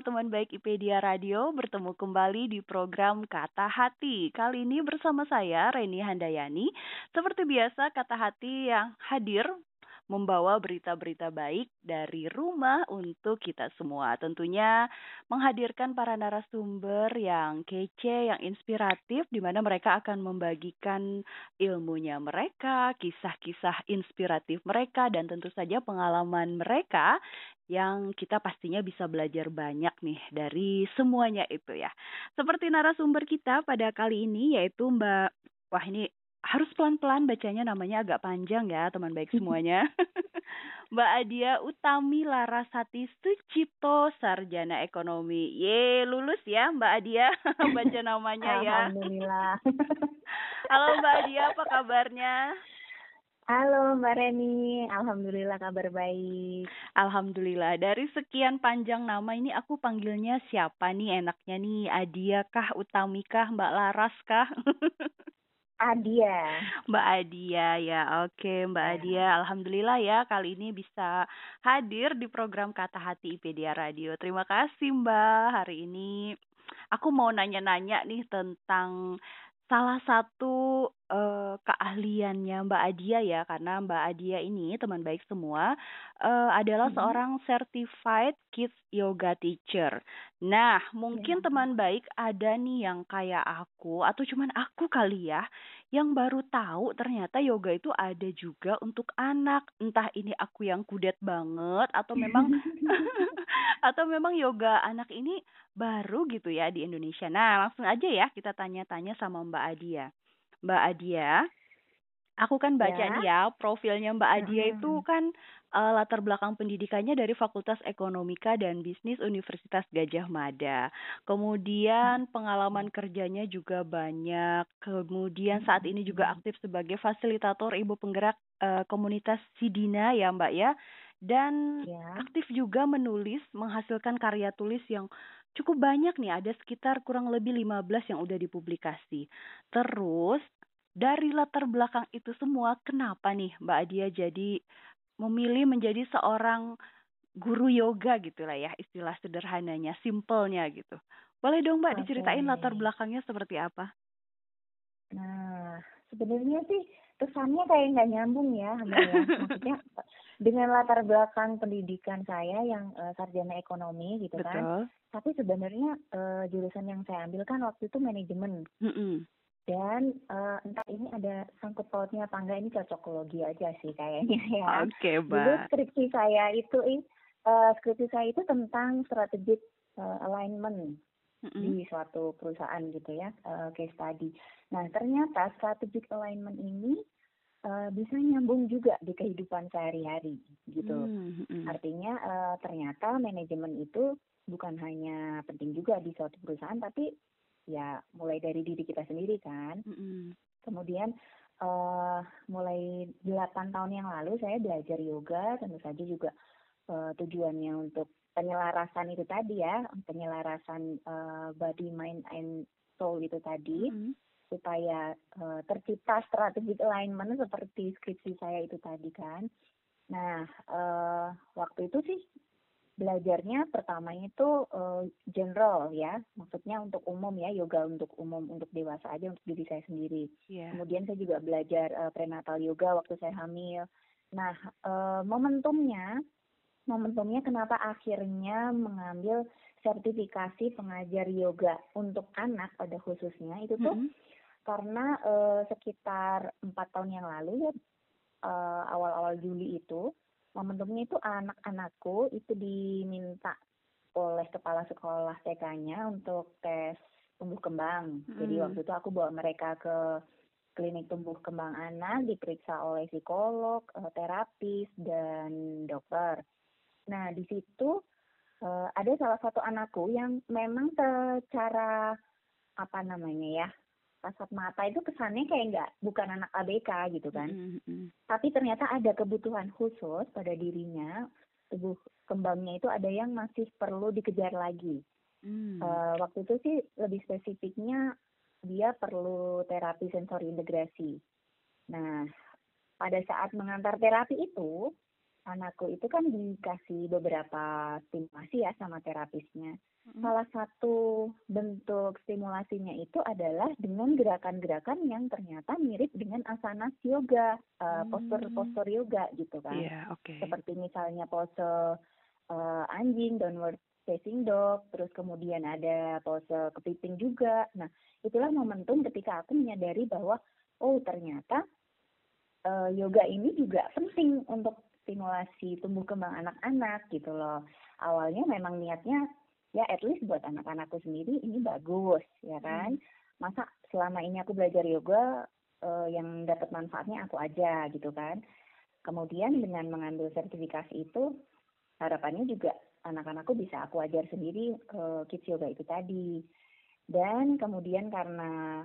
Teman baik IPedia Radio, bertemu kembali di program Kata Hati. Kali ini bersama saya, Reni Handayani. Seperti biasa, Kata Hati yang hadir membawa berita-berita baik dari rumah untuk kita semua. Tentunya menghadirkan para narasumber yang kece, yang inspiratif, di mana mereka akan membagikan ilmunya mereka, kisah-kisah inspiratif mereka, dan tentu saja pengalaman mereka yang kita pastinya bisa belajar banyak nih dari semuanya itu ya. Seperti narasumber kita pada kali ini yaitu Mbak Wah ini harus pelan-pelan bacanya namanya agak panjang ya teman baik semuanya. Mbak Adia Utami Larasati Sucipto Sarjana Ekonomi. Ye, lulus ya Mbak Adia baca namanya ya. Alhamdulillah. Halo Mbak Adia, apa kabarnya? Halo Mbak Reni, Alhamdulillah kabar baik. Alhamdulillah. Dari sekian panjang nama ini aku panggilnya siapa nih enaknya nih? Adia kah, Utami kah, Mbak Laras kah? Adia. Mbak Adia ya, oke Mbak ya. Adia, alhamdulillah ya kali ini bisa hadir di program Kata Hati IPedia Radio. Terima kasih Mbak. Hari ini aku mau nanya-nanya nih tentang salah satu uh, keahliannya Mbak Adia ya karena Mbak Adia ini teman baik semua uh, adalah -hmm. seorang certified kids yoga teacher. Nah, mungkin yeah. teman baik ada nih yang kayak aku atau cuman aku kali ya yang baru tahu ternyata yoga itu ada juga untuk anak. Entah ini aku yang kudet banget atau memang atau memang yoga anak ini baru gitu ya di Indonesia. Nah, langsung aja ya kita tanya-tanya sama Mbak Adia. Mbak Adia, aku kan baca ya. nih ya profilnya Mbak Adia hmm. itu kan uh, latar belakang pendidikannya dari Fakultas Ekonomika dan Bisnis Universitas Gajah Mada. Kemudian pengalaman kerjanya juga banyak. Kemudian saat ini juga aktif sebagai fasilitator ibu penggerak uh, komunitas Sidina ya Mbak ya. Dan ya. aktif juga menulis, menghasilkan karya tulis yang cukup banyak nih, ada sekitar kurang lebih 15 yang udah dipublikasi. Terus dari latar belakang itu semua, kenapa nih Mbak Adia jadi memilih menjadi seorang guru yoga gitu lah ya, istilah sederhananya, simpelnya gitu. Boleh dong Mbak diceritain latar belakangnya seperti apa? Nah, sebenarnya sih kesannya kayak nggak nyambung ya, ya. Maksudnya dengan latar belakang pendidikan saya yang uh, sarjana ekonomi gitu kan. Betul. kan. Tapi sebenarnya uh, jurusan yang saya ambil kan waktu itu manajemen. Mm -hmm. Dan uh, entah ini ada sangkut pautnya apa enggak ini cocokologi aja sih kayaknya ya. Oke, okay, Dulu skripsi saya itu uh, skripsi saya itu tentang strategic uh, alignment mm -hmm. di suatu perusahaan gitu ya, uh, case study. Nah, ternyata strategic alignment ini uh, bisa nyambung juga di kehidupan sehari-hari gitu. Hmm, hmm. Artinya uh, ternyata manajemen itu bukan hanya penting juga di suatu perusahaan tapi ya mulai dari diri kita sendiri kan. Hmm. Kemudian uh, mulai 8 tahun yang lalu saya belajar yoga tentu saja juga uh, tujuannya untuk penyelarasan itu tadi ya, penyelarasan uh, body, mind, and soul itu tadi, mm -hmm. supaya uh, tercipta strategic alignment seperti skripsi saya itu tadi kan. Nah, uh, waktu itu sih belajarnya pertama itu uh, general ya, maksudnya untuk umum ya, yoga untuk umum untuk dewasa aja untuk diri saya sendiri. Yeah. Kemudian saya juga belajar uh, prenatal yoga waktu saya hamil. Nah, uh, momentumnya momentumnya kenapa akhirnya mengambil sertifikasi pengajar yoga untuk anak pada khususnya itu tuh mm -hmm. karena uh, sekitar empat tahun yang lalu ya awal-awal uh, Juli itu momentumnya itu anak-anakku itu diminta oleh kepala sekolah TK-nya untuk tes tumbuh kembang. Hmm. Jadi waktu itu aku bawa mereka ke klinik tumbuh kembang anak, diperiksa oleh psikolog, eh, terapis, dan dokter. Nah, di situ uh, ada salah satu anakku yang memang secara apa namanya ya kasat mata itu kesannya kayak nggak bukan anak ABK gitu kan. Mm-hmm. Tapi ternyata ada kebutuhan khusus pada dirinya tubuh kembangnya itu ada yang masih perlu dikejar lagi. Mm. Uh, waktu itu sih lebih spesifiknya dia perlu terapi sensori integrasi. Nah, pada saat mengantar terapi itu anakku itu kan dikasih beberapa stimulasi ya sama terapisnya. Hmm. Salah satu bentuk stimulasinya itu adalah dengan gerakan-gerakan yang ternyata mirip dengan asana yoga, uh, postur-postur yoga gitu kan. Yeah, okay. Seperti misalnya pose uh, anjing, downward facing dog, terus kemudian ada pose kepiting juga. Nah, itulah momentum ketika aku menyadari bahwa oh ternyata uh, yoga ini juga penting untuk stimulasi tumbuh kembang anak-anak gitu loh. Awalnya memang niatnya ya at least buat anak-anakku sendiri ini bagus ya kan. Hmm. Masa selama ini aku belajar yoga uh, yang dapat manfaatnya aku aja gitu kan. Kemudian dengan mengambil sertifikasi itu harapannya juga anak-anakku bisa aku ajar sendiri uh, kids yoga itu tadi. Dan kemudian karena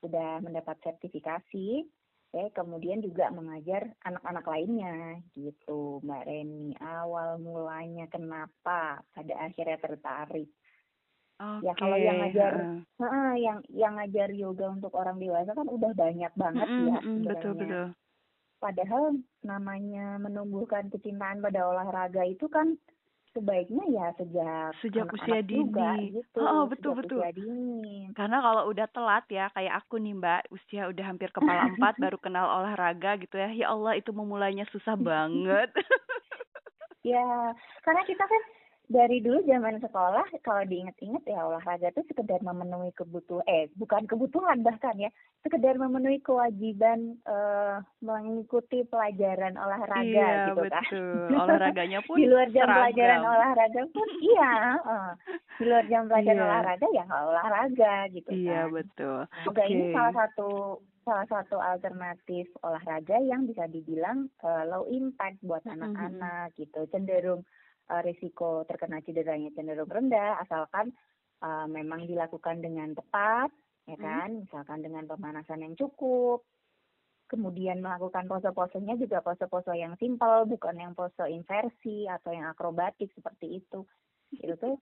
sudah mendapat sertifikasi, saya kemudian juga mengajar anak-anak lainnya gitu Mbak Reni awal mulanya kenapa pada akhirnya tertarik okay. ya kalau yang ngajar uh. uh, yang yang ngajar yoga untuk orang dewasa kan udah banyak banget mm -hmm, ya mm, betul betul padahal namanya menumbuhkan kecintaan pada olahraga itu kan sebaiknya ya sejak sejak usia dini. juga, gitu oh betul sejak betul. usia dini. karena kalau udah telat ya kayak aku nih mbak usia udah hampir kepala empat baru kenal olahraga gitu ya. Ya Allah itu memulainya susah banget. Ya karena kita kan dari dulu zaman sekolah kalau diinget-inget ya olahraga itu sekedar memenuhi kebutuhan eh bukan kebutuhan bahkan ya sekedar memenuhi kewajiban uh, mengikuti pelajaran olahraga iya, gitu kan. betul. Olahraganya pun di luar jam seragam. pelajaran olahraga pun iya uh, di luar jam pelajaran yeah. olahraga ya olahraga gitu iya, kan. Iya betul. Juga okay. ini salah satu salah satu alternatif olahraga yang bisa dibilang uh, low impact buat anak-anak mm -hmm. gitu cenderung uh, risiko terkena cederanya cenderung rendah asalkan uh, memang dilakukan dengan tepat ya hmm. kan hmm. misalkan dengan pemanasan yang cukup kemudian melakukan pose-posenya juga pose-pose yang simpel bukan yang pose inversi atau yang akrobatik seperti itu itu tuh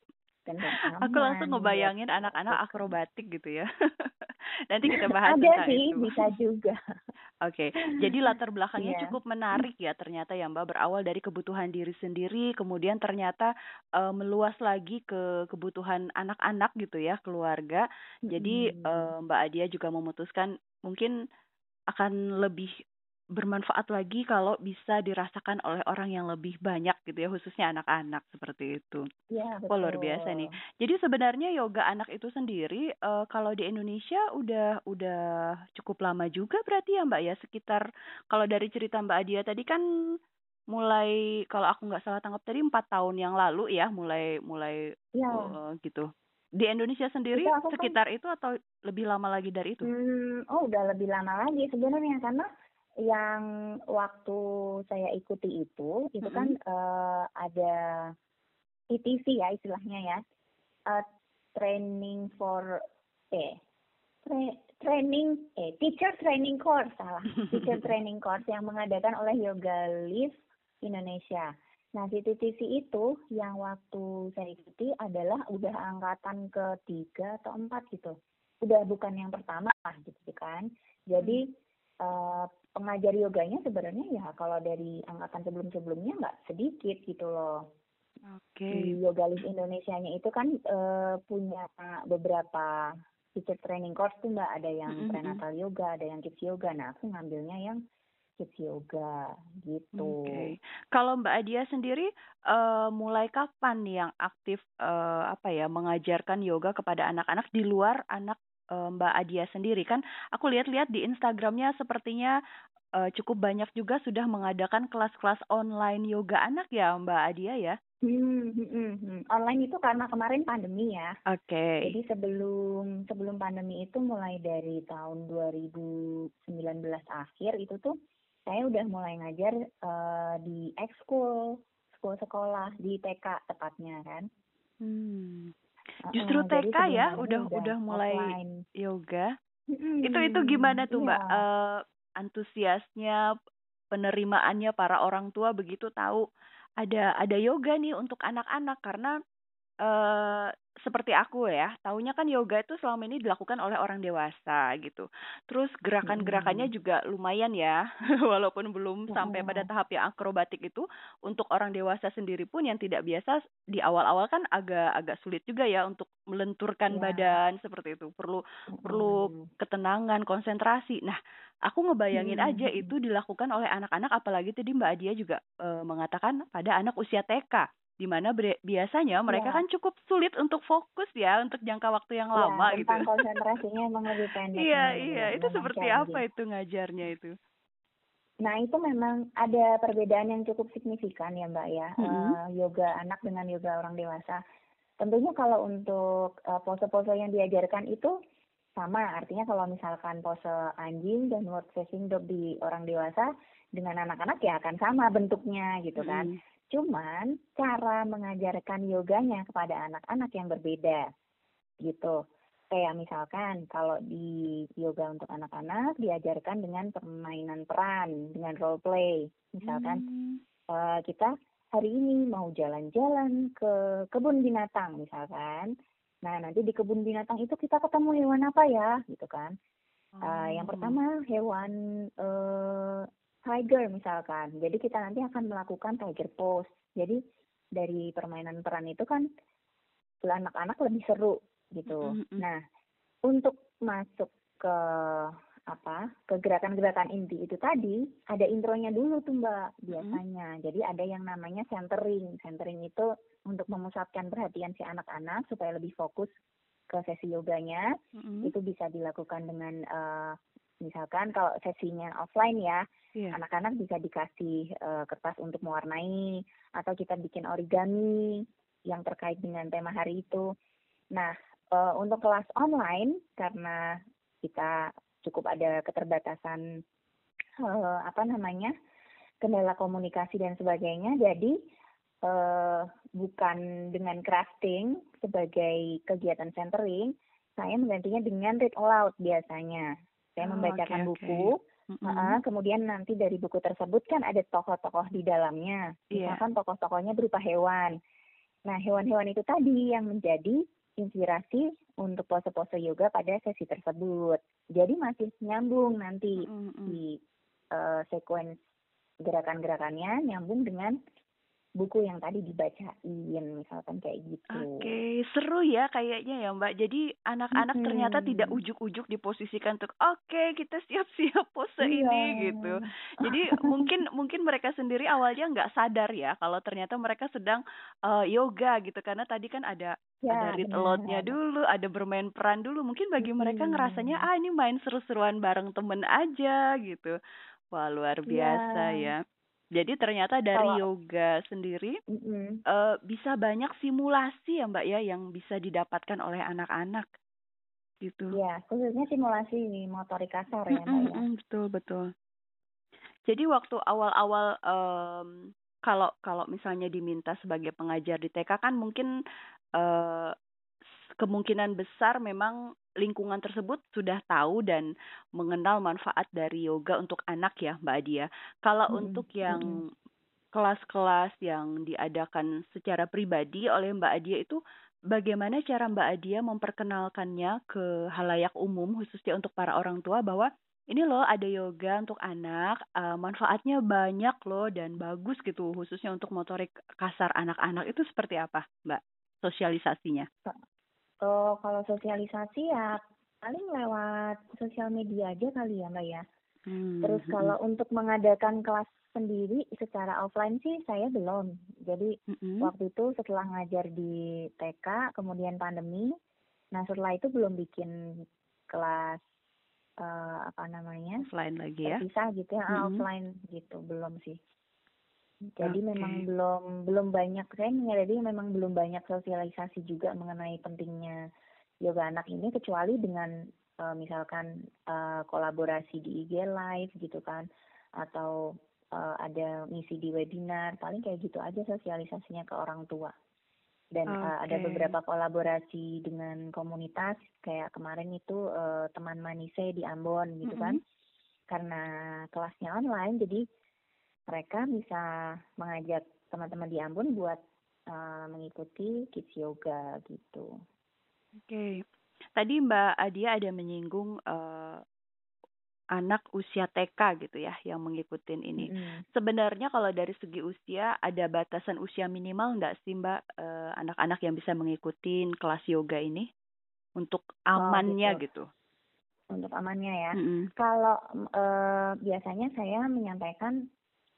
Aku langsung ngebayangin anak-anak gitu. akrobatik gitu ya. Nanti kita bahas Ada tentang sih, itu. bisa juga. Oke, okay. jadi latar belakangnya yeah. cukup menarik ya ternyata ya Mbak berawal dari kebutuhan diri sendiri, kemudian ternyata uh, meluas lagi ke kebutuhan anak-anak gitu ya keluarga. Jadi hmm. uh, Mbak Adia juga memutuskan mungkin akan lebih bermanfaat lagi kalau bisa dirasakan oleh orang yang lebih banyak gitu ya khususnya anak-anak seperti itu. Iya betul. Oh, luar biasa nih. Jadi sebenarnya yoga anak itu sendiri uh, kalau di Indonesia udah udah cukup lama juga berarti ya Mbak ya sekitar kalau dari cerita Mbak Adia tadi kan mulai kalau aku nggak salah tangkap tadi empat tahun yang lalu ya mulai mulai ya. uh, gitu. Di Indonesia sendiri itu sekitar kan, itu atau lebih lama lagi dari itu? Hmm, oh udah lebih lama lagi sebenarnya karena yang waktu saya ikuti itu itu kan mm -hmm. uh, ada TTC ya istilahnya ya uh, training for eh tra training eh teacher training course salah teacher training course yang mengadakan oleh Yoga Live Indonesia Nah, CTTC itu yang waktu saya ikuti adalah udah angkatan ketiga atau empat gitu. Udah bukan yang pertama lah gitu kan. Jadi hmm. uh, pengajar yoganya sebenarnya ya kalau dari angkatan sebelum-sebelumnya nggak sedikit gitu loh. Oke. Okay. Di Yogalis Indonesia-nya itu kan uh, punya beberapa teacher training course tuh mbak ada yang mm -hmm. prenatal yoga, ada yang kids yoga. Nah aku ngambilnya yang kids yoga gitu. Oke. Okay. Kalau Mbak Adia sendiri uh, mulai kapan yang aktif uh, apa ya mengajarkan yoga kepada anak-anak di luar anak Mbak Adia sendiri kan? Aku lihat-lihat di Instagramnya sepertinya uh, cukup banyak juga sudah mengadakan kelas-kelas online yoga anak ya Mbak Adia ya? Hmm, hmm, hmm, hmm. Online itu karena kemarin pandemi ya. Oke. Okay. Jadi sebelum sebelum pandemi itu mulai dari tahun 2019 akhir itu tuh saya udah mulai ngajar uh, di ekskul, school sekolah di TK tepatnya kan. Hmm. Justru uh, TK ya, udah udah, udah mulai offline. yoga. Hmm, itu itu gimana tuh iya. Mbak? Uh, antusiasnya, penerimaannya para orang tua begitu tahu ada ada yoga nih untuk anak-anak karena uh, seperti aku ya, taunya kan yoga itu selama ini dilakukan oleh orang dewasa gitu. Terus gerakan-gerakannya juga lumayan ya, walaupun belum sampai pada tahap yang akrobatik itu. Untuk orang dewasa sendiri pun yang tidak biasa di awal-awal kan agak agak sulit juga ya untuk melenturkan yeah. badan seperti itu. Perlu perlu ketenangan, konsentrasi. Nah, aku ngebayangin hmm. aja itu dilakukan oleh anak-anak apalagi tadi Mbak Adia juga e, mengatakan pada anak usia TK di mana biasanya mereka ya. kan cukup sulit untuk fokus ya untuk jangka waktu yang ya, lama gitu. konsentrasinya emang lebih pendek. Iya iya itu seperti apa itu ngajarnya itu? Nah itu memang ada perbedaan yang cukup signifikan ya Mbak ya mm -hmm. uh, yoga anak dengan yoga orang dewasa. Tentunya kalau untuk uh, pose-pose yang diajarkan itu sama artinya kalau misalkan pose anjing dan work facing dog di orang dewasa dengan anak-anak ya akan sama bentuknya gitu kan. Mm. Cuman cara mengajarkan yoganya kepada anak-anak yang berbeda gitu. Kayak misalkan kalau di yoga untuk anak-anak diajarkan dengan permainan peran, dengan role play. Misalkan hmm. uh, kita hari ini mau jalan-jalan ke kebun binatang misalkan. Nah, nanti di kebun binatang itu kita ketemu hewan apa ya, gitu kan. Uh, yang oh. pertama hewan uh, tiger misalkan. Jadi kita nanti akan melakukan tiger pose. Jadi dari permainan peran itu kan anak-anak lebih seru gitu. Mm -hmm. Nah, untuk masuk ke apa ke gerakan-gerakan inti itu tadi ada intronya dulu tuh mbak biasanya mm. jadi ada yang namanya centering centering itu untuk memusatkan perhatian si anak-anak supaya lebih fokus ke sesi yoganya mm. itu bisa dilakukan dengan uh, misalkan kalau sesinya offline ya. Anak-anak bisa dikasih uh, kertas untuk mewarnai atau kita bikin origami yang terkait dengan tema hari itu nah uh, untuk kelas online karena kita cukup ada keterbatasan uh, apa namanya kendala komunikasi dan sebagainya jadi uh, bukan dengan crafting sebagai kegiatan centering saya menggantinya dengan read aloud biasanya saya oh, membacakan okay, buku. Okay. Mm-hmm. Uh, kemudian nanti dari buku tersebut kan ada tokoh-tokoh di dalamnya. Yeah. Misalkan tokoh-tokohnya berupa hewan. Nah, hewan-hewan itu tadi yang menjadi inspirasi untuk pose-pose yoga pada sesi tersebut. Jadi masih nyambung nanti mm-hmm. di uh, sequence gerakan-gerakannya nyambung dengan buku yang tadi dibacain misalkan kayak gitu. Oke, okay. seru ya kayaknya ya Mbak. Jadi anak-anak hmm. ternyata tidak ujuk-ujuk diposisikan untuk oke okay, kita siap-siap pose iya. ini gitu. Jadi mungkin mungkin mereka sendiri awalnya nggak sadar ya kalau ternyata mereka sedang uh, yoga gitu karena tadi kan ada ya, ada read aloud-nya dulu, ada bermain peran dulu. Mungkin bagi hmm. mereka ngerasanya ah ini main seru-seruan bareng temen aja gitu. Wah luar biasa ya. ya. Jadi ternyata dari Kalau, yoga sendiri mm -hmm. uh, bisa banyak simulasi ya Mbak ya yang bisa didapatkan oleh anak-anak gitu. Ya, khususnya simulasi motorik kasar ya Mbak ya. Betul betul. Jadi waktu awal-awal um, kalau kalau misalnya diminta sebagai pengajar di TK kan mungkin uh, kemungkinan besar memang lingkungan tersebut sudah tahu dan mengenal manfaat dari yoga untuk anak ya Mbak Adia. Kalau hmm. untuk yang kelas-kelas yang diadakan secara pribadi oleh Mbak Adia itu bagaimana cara Mbak Adia memperkenalkannya ke halayak umum khususnya untuk para orang tua bahwa ini loh ada yoga untuk anak, uh, manfaatnya banyak loh dan bagus gitu khususnya untuk motorik kasar anak-anak itu seperti apa, Mbak? Sosialisasinya? Oh, kalau sosialisasi ya paling lewat sosial media aja kali ya, Mbak ya. Hmm. Terus hmm, kalau hmm. untuk mengadakan kelas sendiri secara offline sih saya belum. Jadi mm-hmm. waktu itu setelah ngajar di TK, kemudian pandemi, nah setelah itu belum bikin kelas uh, apa namanya offline lagi ya? Bisa gitu ya, mm-hmm. offline gitu belum sih. Jadi okay. memang belum belum banyak saya menyadari memang belum banyak sosialisasi juga mengenai pentingnya yoga anak ini kecuali dengan uh, misalkan uh, kolaborasi di IG live gitu kan atau uh, ada misi di webinar paling kayak gitu aja sosialisasinya ke orang tua dan okay. uh, ada beberapa kolaborasi dengan komunitas kayak kemarin itu uh, teman Manise di Ambon gitu mm -hmm. kan karena kelasnya online jadi mereka bisa mengajak teman-teman di Ambon buat uh, mengikuti kids yoga gitu. Oke, okay. tadi Mbak Adia ada menyinggung uh, anak usia TK gitu ya yang mengikuti ini. Mm. Sebenarnya kalau dari segi usia ada batasan usia minimal nggak sih Mbak uh, anak-anak yang bisa mengikuti kelas yoga ini untuk oh, amannya oh, gitu. gitu? Untuk amannya ya. Mm -hmm. Kalau uh, biasanya saya menyampaikan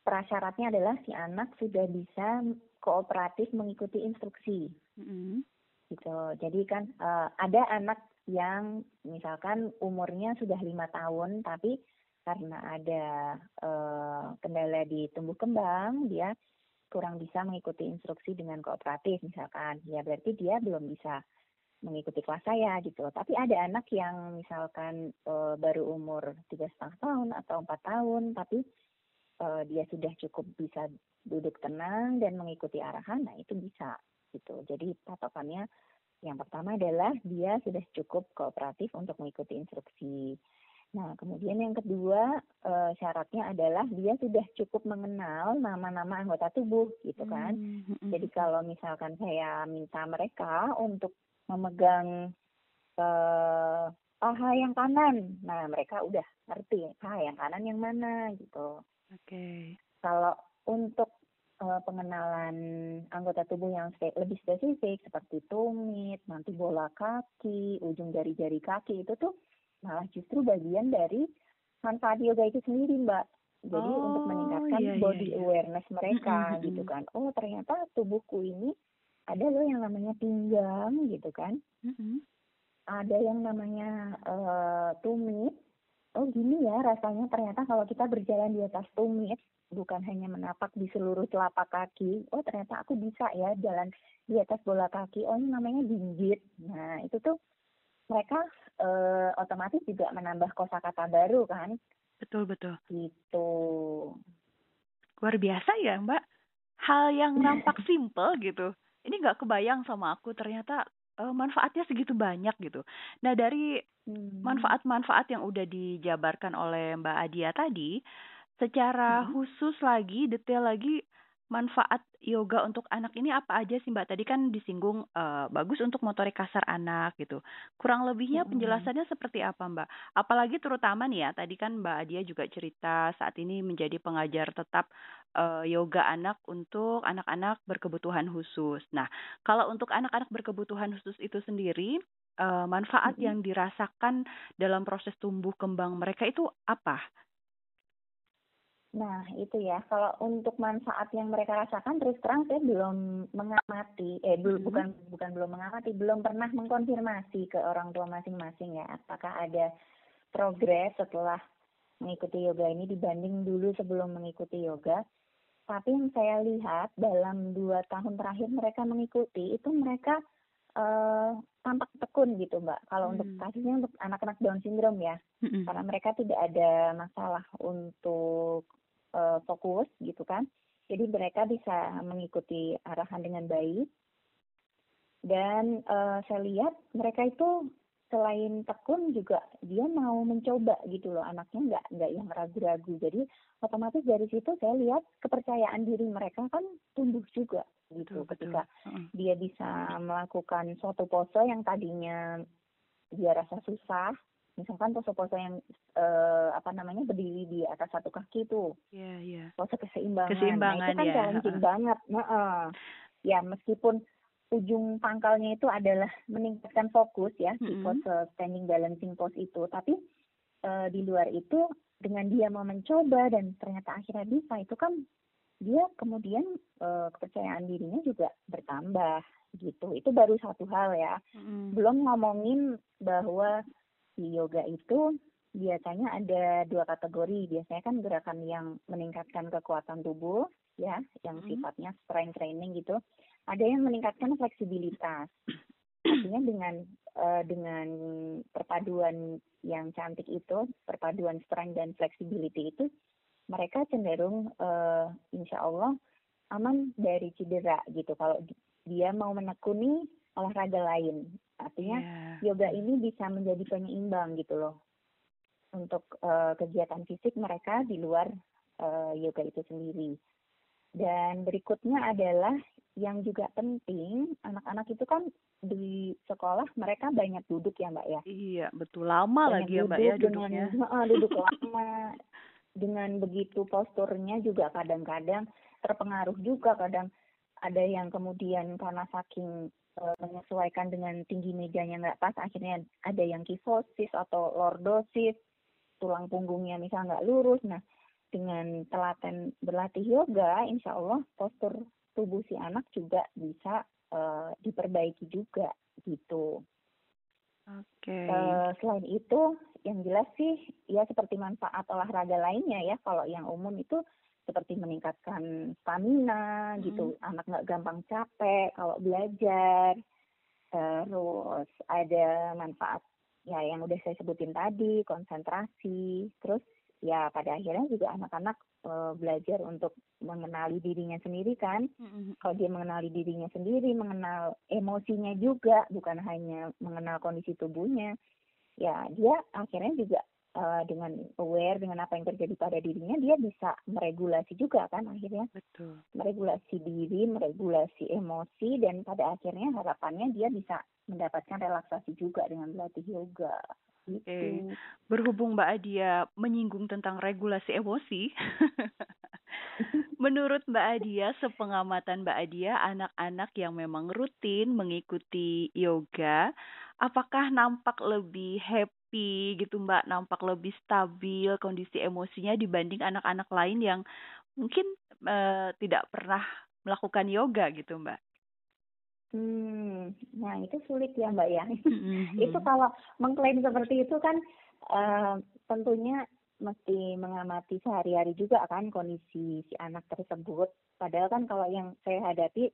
prasyaratnya adalah si anak sudah bisa kooperatif mengikuti instruksi. Mm. Gitu. Jadi kan uh, ada anak yang misalkan umurnya sudah lima tahun tapi karena ada uh, kendala di tumbuh kembang dia kurang bisa mengikuti instruksi dengan kooperatif misalkan ya berarti dia belum bisa mengikuti kelas saya gitu tapi ada anak yang misalkan uh, baru umur tiga setengah tahun atau empat tahun tapi uh, dia sudah cukup bisa duduk tenang dan mengikuti arahan nah itu bisa gitu jadi patokannya yang pertama adalah dia sudah cukup kooperatif untuk mengikuti instruksi. Nah, kemudian yang kedua e, syaratnya adalah dia sudah cukup mengenal nama-nama anggota tubuh, gitu kan. Hmm, hmm, hmm. Jadi kalau misalkan saya minta mereka untuk memegang e, paha yang kanan, nah mereka udah ngerti paha yang kanan yang mana, gitu. Oke. Okay. Kalau untuk uh, pengenalan anggota tubuh yang spe lebih spesifik seperti tumit, nanti bola kaki, ujung jari-jari kaki itu tuh malah justru bagian dari manfaat yoga itu sendiri, Mbak. Jadi oh, untuk meningkatkan iya, iya, body iya. awareness mereka gitu kan. Oh, ternyata tubuhku ini ada loh yang namanya pinggang gitu kan. Ada yang namanya uh, tumit. Oh, gini ya rasanya. Ternyata kalau kita berjalan di atas tumit bukan hanya menapak di seluruh telapak kaki oh ternyata aku bisa ya jalan di atas bola kaki. Oh ini namanya jinjit. Nah itu tuh mereka eh, otomatis juga menambah kosakata baru kan? Betul betul. Gitu. Luar biasa ya mbak. Hal yang nampak simple gitu ini nggak kebayang sama aku. Ternyata uh, manfaatnya segitu banyak gitu. Nah dari hmm. manfaat-manfaat yang udah dijabarkan oleh Mbak Adia tadi, Secara hmm. khusus lagi, detail lagi, manfaat yoga untuk anak ini apa aja sih Mbak? Tadi kan disinggung uh, bagus untuk motorik kasar anak gitu. Kurang lebihnya hmm. penjelasannya seperti apa Mbak? Apalagi terutama nih ya, tadi kan Mbak Adia juga cerita saat ini menjadi pengajar tetap uh, yoga anak untuk anak-anak berkebutuhan khusus. Nah, kalau untuk anak-anak berkebutuhan khusus itu sendiri, uh, manfaat hmm. yang dirasakan dalam proses tumbuh kembang mereka itu apa? Nah, itu ya. Kalau untuk manfaat yang mereka rasakan terus terang saya belum mengamati eh belum hmm. bukan bukan belum mengamati, belum pernah mengkonfirmasi ke orang tua masing-masing ya apakah ada progres setelah mengikuti yoga ini dibanding dulu sebelum mengikuti yoga. Tapi yang saya lihat dalam dua tahun terakhir mereka mengikuti itu mereka uh, tampak tekun gitu mbak. Kalau hmm. untuk kasusnya untuk anak-anak Down syndrome ya, hmm. karena mereka tidak ada masalah untuk uh, fokus gitu kan. Jadi mereka bisa mengikuti arahan dengan baik. Dan uh, saya lihat mereka itu selain tekun juga dia mau mencoba gitu loh anaknya nggak nggak yang ragu-ragu jadi otomatis dari situ saya lihat kepercayaan diri mereka kan tumbuh juga gitu betul, ketika betul. dia bisa melakukan suatu pose yang tadinya dia rasa susah misalkan pose-pose yang uh, apa namanya berdiri di atas satu kaki itu yeah, yeah. pose keseimbangan, keseimbangan nah, itu kan ya. challenging banget nah, uh, ya meskipun ujung pangkalnya itu adalah meningkatkan fokus ya mm -hmm. di pose standing balancing pose itu. Tapi uh, di luar itu dengan dia mau mencoba dan ternyata akhirnya bisa itu kan dia kemudian uh, kepercayaan dirinya juga bertambah gitu. Itu baru satu hal ya. Mm belum ngomongin bahwa di yoga itu biasanya ada dua kategori. Biasanya kan gerakan yang meningkatkan kekuatan tubuh, ya, yang hmm. sifatnya strength training gitu. Ada yang meningkatkan fleksibilitas. Artinya dengan uh, dengan perpaduan yang cantik itu, perpaduan strength dan flexibility itu, mereka cenderung uh, insya Allah aman dari cedera gitu. Kalau dia mau menekuni olahraga lain, artinya yeah. yoga ini bisa menjadi penyeimbang gitu loh untuk uh, kegiatan fisik mereka di luar uh, yoga itu sendiri. Dan berikutnya adalah yang juga penting, anak-anak itu kan di sekolah mereka banyak duduk ya mbak ya. Iya betul lama banyak lagi ya mbak ya duduknya. Dengan, uh, duduk lama. Dengan begitu posturnya juga kadang-kadang terpengaruh juga kadang ada yang kemudian karena saking menyesuaikan dengan tinggi mejanya nggak pas akhirnya ada yang kifosis atau lordosis tulang punggungnya misal nggak lurus. Nah, dengan telaten berlatih yoga, insya Allah postur tubuh si anak juga bisa uh, diperbaiki juga gitu. Oke. Okay. Uh, selain itu, yang jelas sih ya seperti manfaat olahraga lainnya ya. Kalau yang umum itu seperti meningkatkan stamina gitu. hmm. gitu, anak nggak gampang capek kalau belajar. Terus ada manfaat ya yang udah saya sebutin tadi konsentrasi terus ya pada akhirnya juga anak-anak e, belajar untuk mengenali dirinya sendiri kan mm-hmm. kalau dia mengenali dirinya sendiri mengenal emosinya juga bukan hanya mengenal kondisi tubuhnya ya dia akhirnya juga uh, dengan aware dengan apa yang terjadi pada dirinya dia bisa meregulasi juga kan akhirnya betul meregulasi diri meregulasi emosi dan pada akhirnya harapannya dia bisa mendapatkan relaksasi juga dengan berlatih yoga. Gitu. Oke, berhubung Mbak Adia menyinggung tentang regulasi emosi, menurut Mbak Adia, sepengamatan Mbak Adia, anak-anak yang memang rutin mengikuti yoga, apakah nampak lebih happy gitu Mbak, nampak lebih stabil kondisi emosinya dibanding anak-anak lain yang mungkin uh, tidak pernah melakukan yoga gitu Mbak? Hmm, nah itu sulit ya Mbak ya. Mm-hmm. itu kalau mengklaim seperti itu kan uh, tentunya mesti mengamati sehari-hari juga kan kondisi si anak tersebut. Padahal kan kalau yang saya hadapi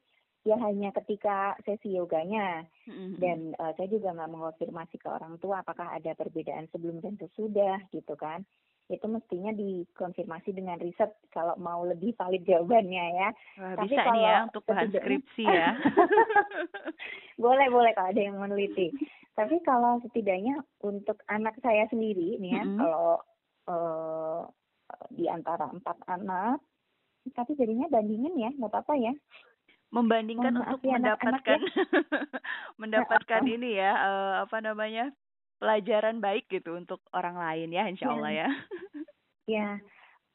ya hanya ketika sesi yoganya mm-hmm. dan uh, saya juga nggak mengonfirmasi ke orang tua apakah ada perbedaan sebelum dan sesudah gitu kan itu mestinya dikonfirmasi dengan riset kalau mau lebih valid jawabannya ya. Wah, Tapi bisa kalau nih ya untuk bahan skripsi ya. boleh boleh kalau ada yang meneliti. Tapi kalau setidaknya untuk anak saya sendiri nih ya, mm -hmm. kalau uh, di antara empat anak, tapi jadinya bandingin ya, nggak apa-apa ya. Membandingkan oh, untuk ya, mendapatkan anak, ya. mendapatkan ya, ini ya, uh, apa namanya pelajaran baik gitu untuk orang lain ya insya Allah ya. Ya,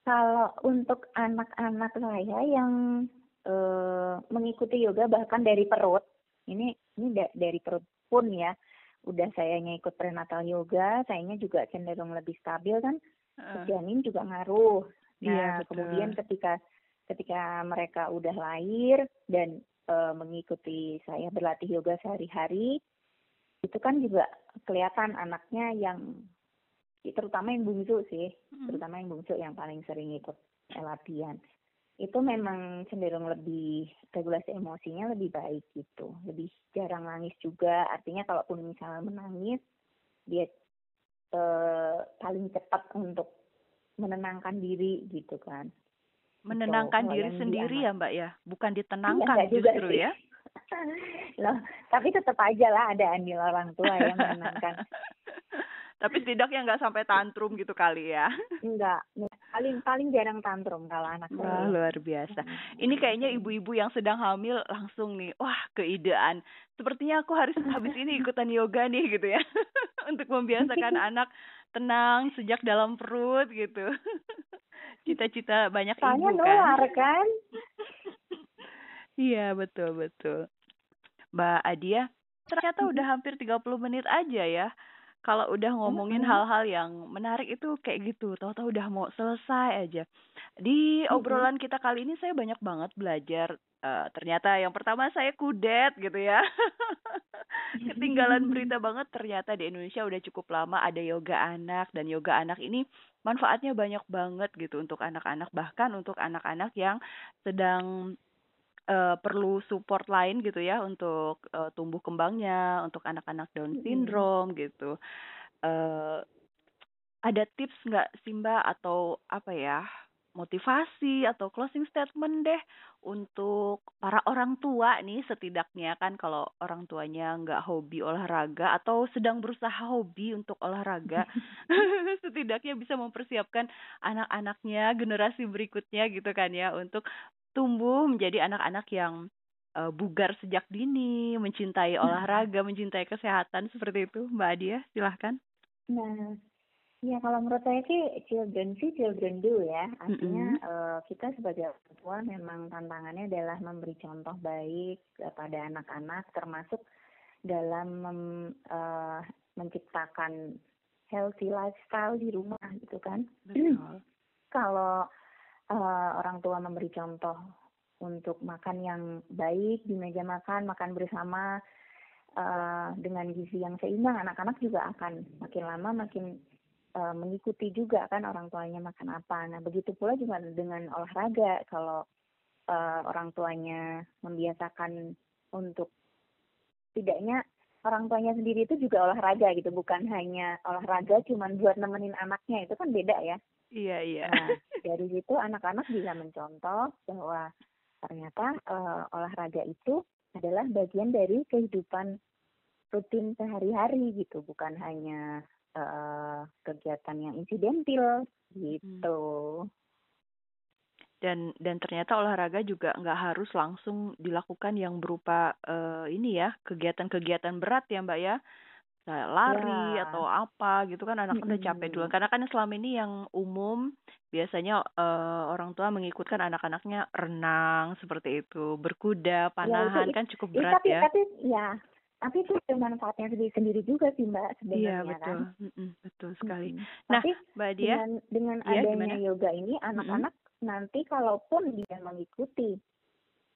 kalau untuk anak-anak saya yang uh, mengikuti yoga bahkan dari perut, ini ini da dari perut pun ya, udah saya ikut prenatal yoga, sayanya juga cenderung lebih stabil kan, uh. janin juga ngaruh. Nah, iya, kemudian ketika ketika mereka udah lahir dan uh, mengikuti saya berlatih yoga sehari-hari, itu kan juga kelihatan anaknya yang terutama yang bungsu sih, hmm. terutama yang bungsu yang paling sering ikut latihan. Itu memang cenderung lebih regulasi emosinya lebih baik gitu, lebih jarang nangis juga. Artinya kalaupun misalnya menangis, dia eh, paling cepat untuk menenangkan diri gitu kan. Menenangkan gitu. diri sendiri ya Mbak ya, bukan ditenangkan iya, justru ya? Loh, tapi tetap aja lah ada andil orang tua yang menenangkan. tapi setidaknya nggak sampai tantrum gitu kali ya. Enggak, paling paling jarang tantrum kalau anak Wah, luar biasa. Ini kayaknya ibu-ibu yang sedang hamil langsung nih, wah keidean. Sepertinya aku harus habis ini ikutan yoga nih gitu ya. Untuk membiasakan anak tenang sejak dalam perut gitu. Cita-cita banyak Soalnya ibu kan. nular kan. Iya, betul betul. Mbak Adia, ternyata udah hampir 30 menit aja ya. Kalau udah ngomongin hal-hal yang menarik itu kayak gitu, tahu-tahu udah mau selesai aja. Di obrolan kita kali ini saya banyak banget belajar. Uh, ternyata yang pertama saya kudet gitu ya. Ketinggalan berita banget ternyata di Indonesia udah cukup lama ada yoga anak dan yoga anak ini manfaatnya banyak banget gitu untuk anak-anak bahkan untuk anak-anak yang sedang uh, perlu support lain gitu ya untuk uh, tumbuh kembangnya, untuk anak-anak Down syndrome gitu. Uh, ada tips nggak sih Mbak atau apa ya motivasi atau closing statement deh untuk para orang tua nih setidaknya kan kalau orang tuanya nggak hobi olahraga atau sedang berusaha hobi untuk olahraga setidaknya bisa mempersiapkan anak-anaknya generasi berikutnya gitu kan ya untuk tumbuh menjadi anak-anak yang uh, bugar sejak dini, mencintai hmm. olahraga, mencintai kesehatan seperti itu, Mbak Adia, silahkan. Nah, ya kalau menurut saya sih children sih children do ya, artinya mm -hmm. uh, kita sebagai orang tua memang tantangannya adalah memberi contoh baik kepada anak-anak, termasuk dalam mem, uh, menciptakan healthy lifestyle di rumah gitu kan. Betul. kalau uh, orang tua memberi contoh untuk makan yang baik di meja makan, makan bersama uh, dengan gizi yang seimbang, anak-anak juga akan makin lama makin uh, mengikuti juga kan orang tuanya makan apa. Nah begitu pula juga dengan olahraga, kalau uh, orang tuanya membiasakan untuk tidaknya orang tuanya sendiri itu juga olahraga gitu, bukan hanya olahraga cuman buat nemenin anaknya itu kan beda ya. Iya iya. Nah, dari situ anak-anak bisa mencontoh bahwa ternyata uh, olahraga itu adalah bagian dari kehidupan rutin sehari-hari gitu, bukan hanya uh, kegiatan yang insidentil gitu. Hmm. Dan dan ternyata olahraga juga nggak harus langsung dilakukan yang berupa uh, ini ya kegiatan-kegiatan berat ya mbak ya kayak lari ya. atau apa gitu kan anak udah capek dulu karena kan selama ini yang umum biasanya uh, orang tua mengikutkan anak-anaknya renang seperti itu berkuda ya, panahan ya, kan cukup berat tapi, ya tapi ya tapi itu manfaatnya sendiri sendiri juga sih mbak sebenarnya iya betul kan? mm -mm, betul sekali hmm. nah tapi mbak dia dengan dengan ya, adanya gimana? yoga ini anak-anak mm -hmm. nanti kalaupun dia mengikuti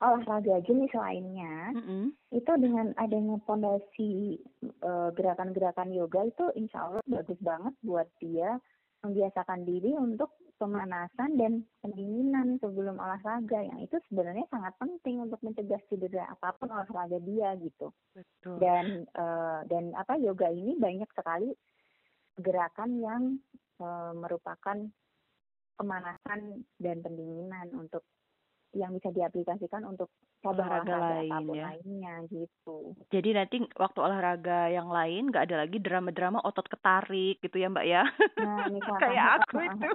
olahraga jenis lainnya mm-hmm. itu dengan adanya pondasi uh, gerakan-gerakan yoga itu insya Allah bagus banget buat dia membiasakan diri untuk pemanasan dan pendinginan sebelum olahraga yang itu sebenarnya sangat penting untuk mencegah cedera apa pun olahraga dia gitu Betul. dan uh, dan apa yoga ini banyak sekali gerakan yang uh, merupakan pemanasan dan pendinginan untuk yang bisa diaplikasikan untuk cabang olahraga, lain apa pun ya. lainnya gitu. Jadi nanti waktu olahraga yang lain nggak ada lagi drama-drama otot ketarik gitu ya Mbak ya? Nah, Kayak aku itu.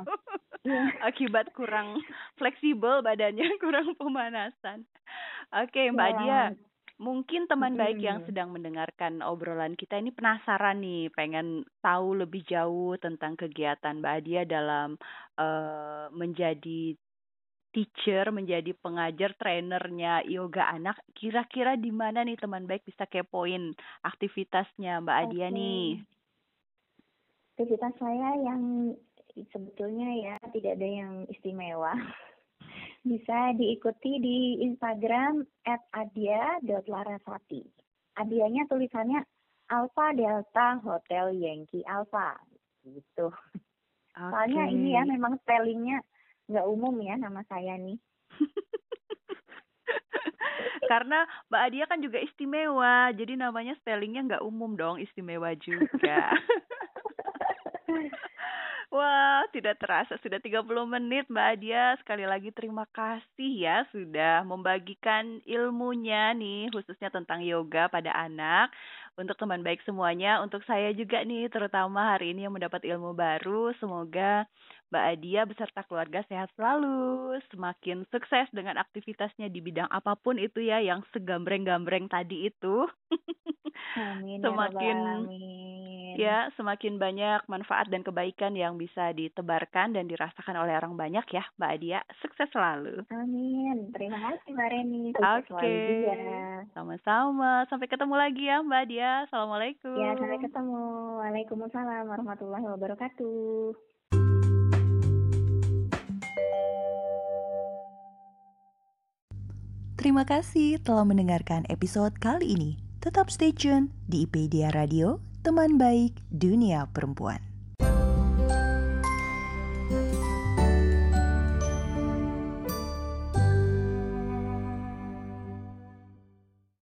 Iya. Akibat kurang fleksibel badannya, kurang pemanasan. Oke Mbak ya. Dia, mungkin teman hmm. baik yang sedang mendengarkan obrolan kita ini penasaran nih, pengen tahu lebih jauh tentang kegiatan Mbak Adia dalam uh, menjadi teacher, menjadi pengajar, trainernya yoga anak, kira-kira di mana nih teman baik bisa kepoin aktivitasnya Mbak Adia okay. nih? Aktivitas saya yang sebetulnya ya tidak ada yang istimewa. Bisa diikuti di Instagram at adia.larasati. Adianya tulisannya Alpha Delta Hotel Yankee Alpha gitu. Okay. Soalnya ini ya memang spellingnya nggak umum ya nama saya nih. Karena Mbak Adia kan juga istimewa, jadi namanya spellingnya nggak umum dong, istimewa juga. Wah, tidak terasa sudah 30 menit Mbak Adia. Sekali lagi terima kasih ya sudah membagikan ilmunya nih khususnya tentang yoga pada anak. Untuk teman baik semuanya, untuk saya juga nih terutama hari ini yang mendapat ilmu baru. Semoga Mbak Adia beserta keluarga sehat selalu, semakin sukses dengan aktivitasnya di bidang apa pun itu ya yang segambreng-gambreng tadi itu. Amin. Ya semakin ya, ya, semakin banyak manfaat dan kebaikan yang bisa ditebarkan dan dirasakan oleh orang banyak ya, Mbak Adia. Sukses selalu. Amin. Terima kasih Mbak Reni. Oke. Okay. Sama-sama. Sampai ketemu lagi ya Mbak Adia. Assalamualaikum. Ya, sampai ketemu. Waalaikumsalam warahmatullahi wabarakatuh. Terima kasih telah mendengarkan episode kali ini. Tetap stay tune di IPedia Radio, teman baik dunia perempuan.